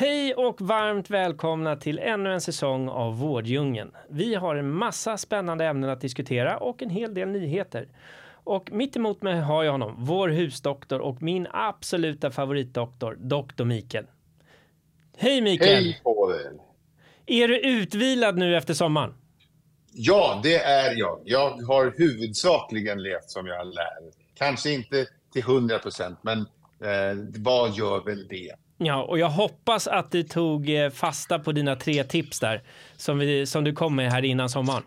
Hej och varmt välkomna till ännu en säsong av Vårddjungeln. Vi har en massa spännande ämnen att diskutera och en hel del nyheter. Och mitt emot mig har jag honom, vår husdoktor och min absoluta favoritdoktor, doktor Mikael. Hej Mikael! Hej på er! Är du utvilad nu efter sommaren? Ja, det är jag. Jag har huvudsakligen levt som jag lär. Kanske inte till 100 procent, men eh, vad gör väl det? Ja, och jag hoppas att du tog eh, fasta på dina tre tips där som, vi, som du kom med här innan sommaren.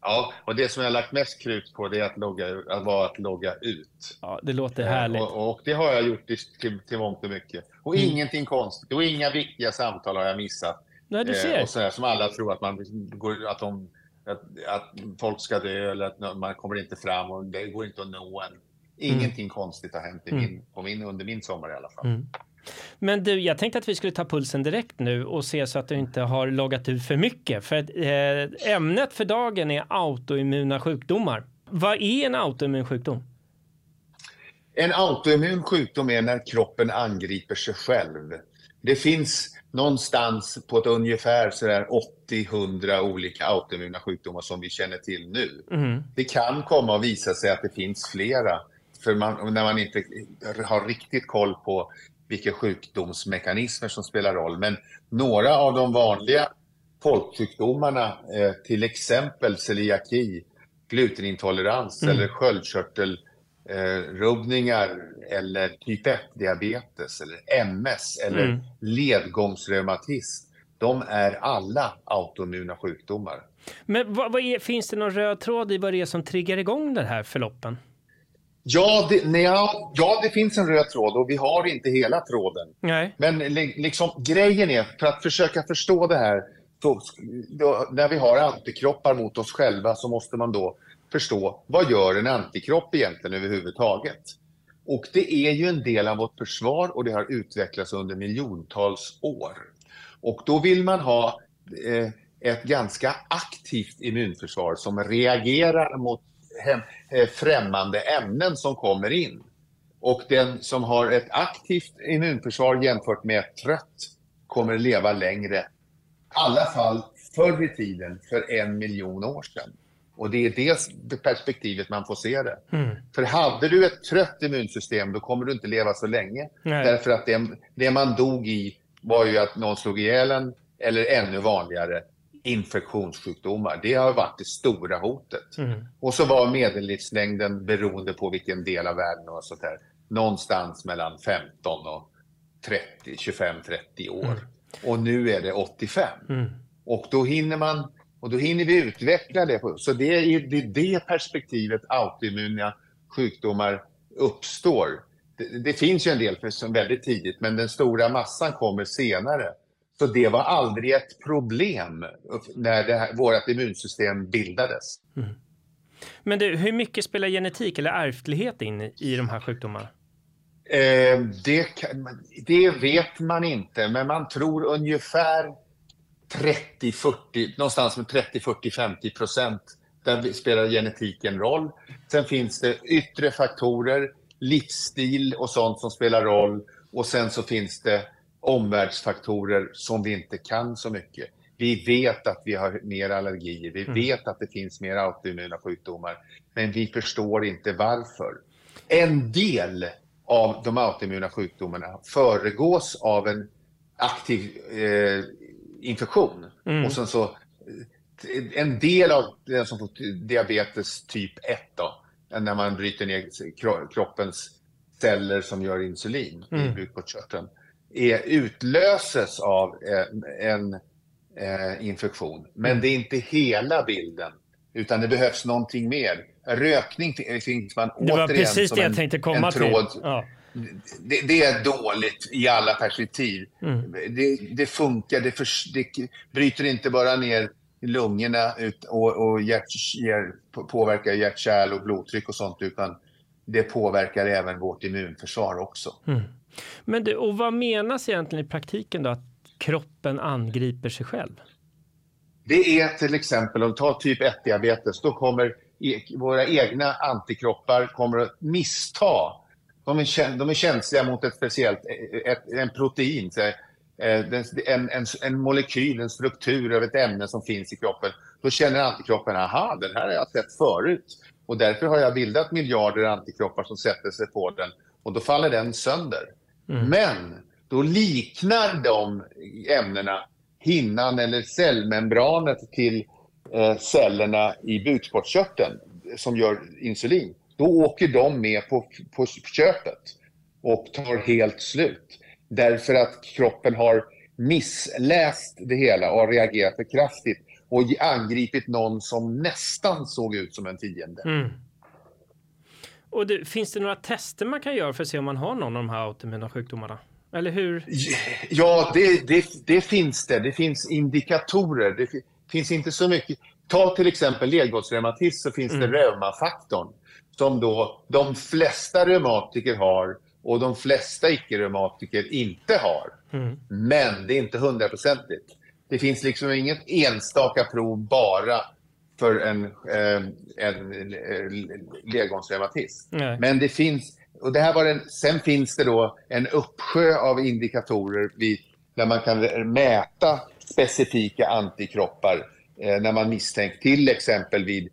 Ja, och det som jag har lagt mest krut på det är att logga, att vara att logga ut. Ja, det låter härligt. Och, och det har jag gjort till, till mångt och mycket. Och mm. ingenting konstigt. Och inga viktiga samtal har jag missat. Nej, du ser. Eh, och sådär, som alla tror att, man går, att, de, att, att folk ska dö eller att man kommer inte fram och det går inte att nå en. Ingenting mm. konstigt har hänt i min, mm. på min, under min sommar i alla fall. Mm. Men du, jag tänkte att vi skulle ta pulsen direkt nu och se så att du inte har loggat ut för mycket. För eh, ämnet för dagen är autoimmuna sjukdomar. Vad är en autoimmun sjukdom? En autoimmun sjukdom är när kroppen angriper sig själv. Det finns någonstans på ett ungefär 80-100 olika autoimmuna sjukdomar som vi känner till nu. Mm. Det kan komma att visa sig att det finns flera. För man, när man inte har riktigt koll på vilka sjukdomsmekanismer som spelar roll. Men några av de vanliga folksjukdomarna, eh, till exempel celiaki, glutenintolerans mm. eller sköldkörtelrubbningar eh, eller typ 1-diabetes eller MS eller mm. ledgångsreumatism. De är alla autoimmuna sjukdomar. Men vad, vad är, finns det någon röd tråd i vad det är som triggar igång den här förloppen? Ja det, nej, ja, det finns en röd tråd och vi har inte hela tråden. Nej. Men liksom, grejen är, för att försöka förstå det här, så, då, när vi har antikroppar mot oss själva så måste man då förstå, vad gör en antikropp egentligen överhuvudtaget? Och det är ju en del av vårt försvar och det har utvecklats under miljontals år. Och då vill man ha eh, ett ganska aktivt immunförsvar som reagerar mot Eh, främmande ämnen som kommer in. Och den som har ett aktivt immunförsvar jämfört med ett trött kommer leva längre. I alla fall förr i tiden, för en miljon år sedan. Och det är det perspektivet man får se det. Mm. För hade du ett trött immunsystem, då kommer du inte leva så länge. Nej. Därför att det, det man dog i var ju att någon slog ihjäl en, eller ännu vanligare, infektionssjukdomar. Det har varit det stora hotet. Mm. Och så var medellivslängden beroende på vilken del av världen och sånt här, någonstans mellan 15 och 30, 25-30 år. Mm. Och nu är det 85. Mm. Och då hinner man och då hinner vi utveckla det. Så det är i det, det perspektivet autoimmuna sjukdomar uppstår. Det, det, finns ju en del som väldigt tidigt, men den stora massan kommer senare. Så det var aldrig ett problem när vårt immunsystem bildades. Mm. Men du, hur mycket spelar genetik eller ärftlighet in i de här sjukdomarna? Eh, det, det, vet man inte, men man tror ungefär 30, 40, någonstans med 30, 40, 50 procent. Där spelar genetiken roll. Sen finns det yttre faktorer, livsstil och sånt som spelar roll. Och sen så finns det omvärldsfaktorer som vi inte kan så mycket. Vi vet att vi har mer allergier, vi mm. vet att det finns mer autoimmuna sjukdomar, men vi förstår inte varför. En del av de autoimmuna sjukdomarna föregås av en aktiv eh, infektion. Mm. Och sen så, en del av den som får diabetes typ 1 då, när man bryter ner kroppens celler som gör insulin mm. i bukspottkörteln är, utlöses av en, en eh, infektion. Men mm. det är inte hela bilden, utan det behövs någonting mer. Rökning finns man återigen Det var precis det jag tänkte komma en tråd. till. Ja. det, det, är dåligt i alla perspektiv. Mm. Det, det, funkar, det, för, det bryter inte bara ner lungorna ut, och, och hjärt, påverkar hjärt-kärl och blodtryck och sånt, utan det påverkar även vårt immunförsvar också. Mm. Men du, och vad menas egentligen i praktiken då, att kroppen angriper sig själv? Det är till exempel, om vi tar typ 1-diabetes, då kommer e- våra egna antikroppar kommer att missta de är, de är känsliga mot ett speciellt eh, ett, en protein, eh, en, en, en molekyl, en struktur av ett ämne som finns i kroppen. Då känner antikroppen, aha, den här har jag sett förut. Och därför har jag bildat miljarder antikroppar som sätter sig på den. Och då faller den sönder. Mm. Men då liknar de ämnena hinnan eller cellmembranet till eh, cellerna i bukspottkörteln som gör insulin. Då åker de med på, på köpet och tar helt slut. Därför att kroppen har missläst det hela och reagerat för kraftigt och angripit någon som nästan såg ut som en fiende. Mm. Och det, finns det några tester man kan göra för att se om man har någon av de här autoimmuna sjukdomarna? Eller hur? Ja, det, det, det finns det. Det finns indikatorer. Det finns inte så mycket. Ta till exempel ledgårdsreumatism så finns mm. det reumafaktorn som då de flesta reumatiker har och de flesta icke-reumatiker inte har. Mm. Men det är inte hundraprocentigt. Det finns liksom inget enstaka prov bara för en, eh, en, ledgångsreumatism. Men det finns, och det här var en, sen finns det då en uppsjö av indikatorer vid, där man kan mäta specifika antikroppar eh, när man misstänker till exempel vid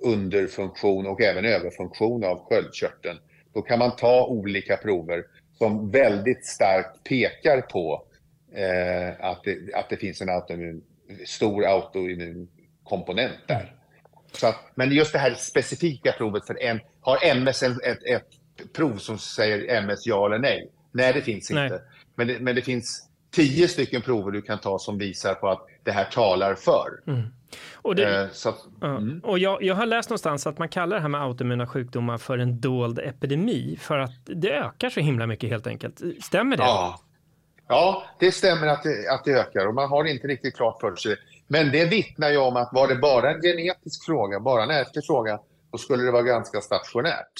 underfunktion och även överfunktion av sköldkörteln. Då kan man ta olika prover som väldigt starkt pekar på eh, att, det, att det finns en autoimmun, stor autoimmun komponent där. Så att, men just det här specifika provet för en, har MS en, ett, ett prov som säger MS ja eller nej? Nej, det finns inte. Men, det, men det finns tio stycken prover du kan ta som visar på att det här talar för. Mm. Och, det, eh, så, mm. och jag, jag, har läst någonstans att man kallar det här med autoimmuna sjukdomar för en dold epidemi för att det ökar så himla mycket helt enkelt. Stämmer det? Ja, ja det stämmer att det, att det ökar och man har inte riktigt klart för sig. Men det vittnar ju om att var det bara en genetisk fråga, bara en ärftlig fråga, då skulle det vara ganska stationärt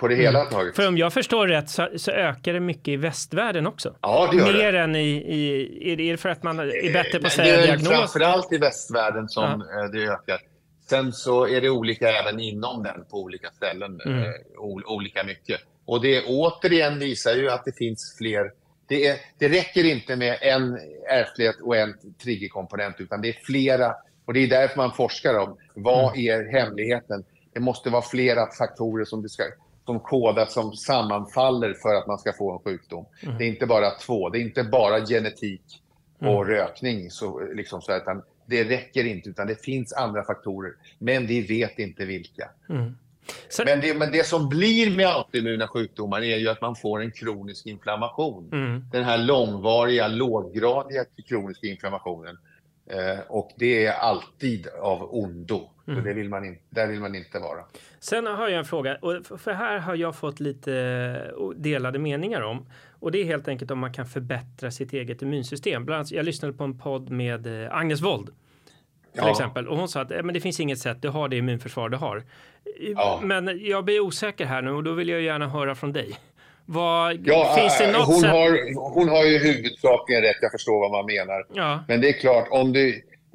på det hela mm. taget. För om jag förstår rätt så, så, ökar det mycket i västvärlden också. Ja, det gör Mer det. än i, i, är det för att man är bättre på att säga diagnos? Det är framförallt i västvärlden som ja. Eh, det ökar. Sen så är det olika även inom den på olika ställen, mm. Eh, olika mycket. Och det återigen visar ju att det finns fler det, är, det räcker inte med en ärftlighet och en triggerkomponent, utan det är flera. Och det är därför man forskar om vad mm. är hemligheten. Det måste vara flera faktorer som, ska, som kodas som sammanfaller för att man ska få en sjukdom. Mm. Det är inte bara två. Det är inte bara genetik och mm. rökning. Så, liksom så, utan det räcker inte, utan det finns andra faktorer. Men vi vet inte vilka. Mm. Så... Men, det, men det som blir med autoimmuna sjukdomar är ju att man får en kronisk inflammation. Mm. Den här långvariga, låggradiga kroniska inflammationen. Eh, och det är alltid av ondo. Mm. det vill man in, där vill man inte vara. Sen har jag en fråga, och för här har jag fått lite eh, delade meningar om. Och det är helt enkelt om man kan förbättra sitt eget immunsystem. Bland annat, jag lyssnade på en podd med eh, Agnes Wold. Till ja. exempel. Och hon sa att eh, men det finns inget sätt, du har det immunförsvar du har. Ja. Men jag blir osäker här nu och då vill jag gärna höra från dig. Vad, ja, finns det något hon, sätt... har, hon har ju huvudsakligen rätt, jag förstår vad man menar. Ja. Men det är klart, om du,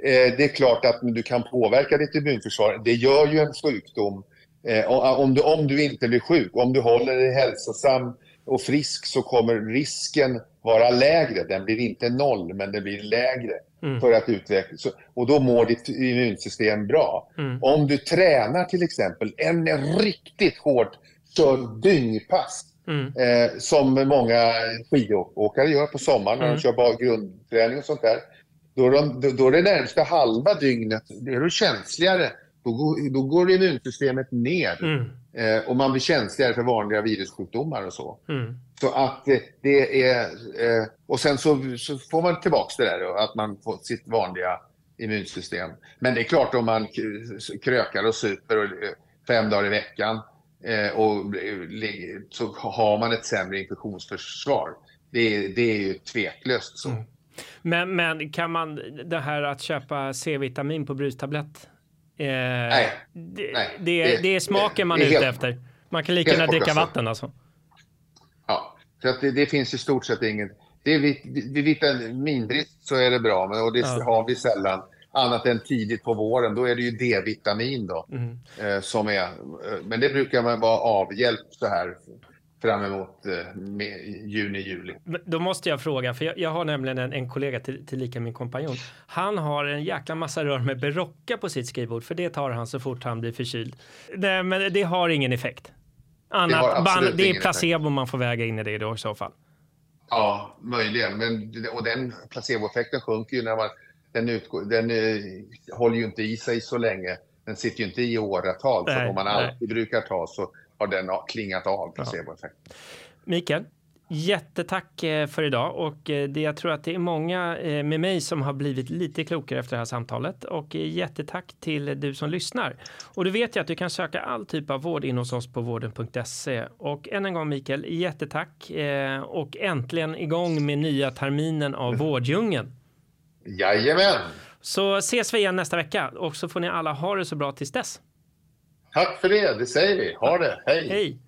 eh, det är klart att du kan påverka ditt immunförsvar. Det gör ju en sjukdom. Eh, om, du, om du inte blir sjuk, om du håller dig hälsosam och frisk så kommer risken vara lägre. Den blir inte noll, men den blir lägre mm. för att utveckla. Så, och då mår ditt immunsystem bra. Mm. Om du tränar till exempel en riktigt hårt kör dyngpass Mm. Eh, som många skidåkare gör på sommaren när mm. de kör bara grundträning och sånt där. Då de, då är det närmsta halva dygnet, då är du känsligare. Då går, då går immunsystemet ner mm. eh, och man blir känsligare för vanliga virussjukdomar och så. Mm. Så att eh, det är... Eh, och sen så, så, får man tillbaks det där, att man får sitt vanliga immunsystem. Men det är klart om man krökar och super och, eh, fem dagar i veckan eh, och så har man ett sämre infektionsförsvar. Det, det är ju tveklöst så. Mm. Men, men kan man det här att köpa C-vitamin på brustablett? Eh, nej, det, nej. Det, det, det är smaken man är ute helt, efter. Man kan lika gärna dricka vatten alltså. Ja, så att det, finns i stort sett inget. Det är vid vitaminbrist så är det bra, men och det ja. har vi sällan annat än tidigt på våren. Då är det ju D-vitamin då mm. eh, som är. Eh, men det brukar man vara avhjälpt så här fram emot eh, juni, juli. Då måste jag fråga, för jag, jag har nämligen en, en kollega till, tillika min kompanjon. Han har en jäkla massa rör med Berocka på sitt skrivbord, för det tar han så fort han blir förkyld. Det, men det har ingen effekt. Annat, det, man, det är placebo effekt. man får väga in i det då i så fall. Ja, möjligen. Men, och den placeboeffekten sjunker ju när man... Den, utgår, den uh, håller ju inte i sig så länge. Den sitter ju inte i åratal. Nej, så om man alltid nej. brukar ta så har den klingat av placeboeffekten. Ja. Mikael, Jättetack eh, för idag och eh, det, jag tror att det är många eh, med mig som har blivit lite klokare efter det här samtalet och jättetack till du som lyssnar. Och du vet ju att du kan söka all typ av vård in hos oss på vården.se och än en gång Mikael, jättetack och äntligen igång med nya terminen av. Vårddjungeln. Jajamän! Så ses vi igen nästa vecka och så får ni alla ha det så bra tills dess. Tack för det, det säger vi. Ha det, hej! Hej!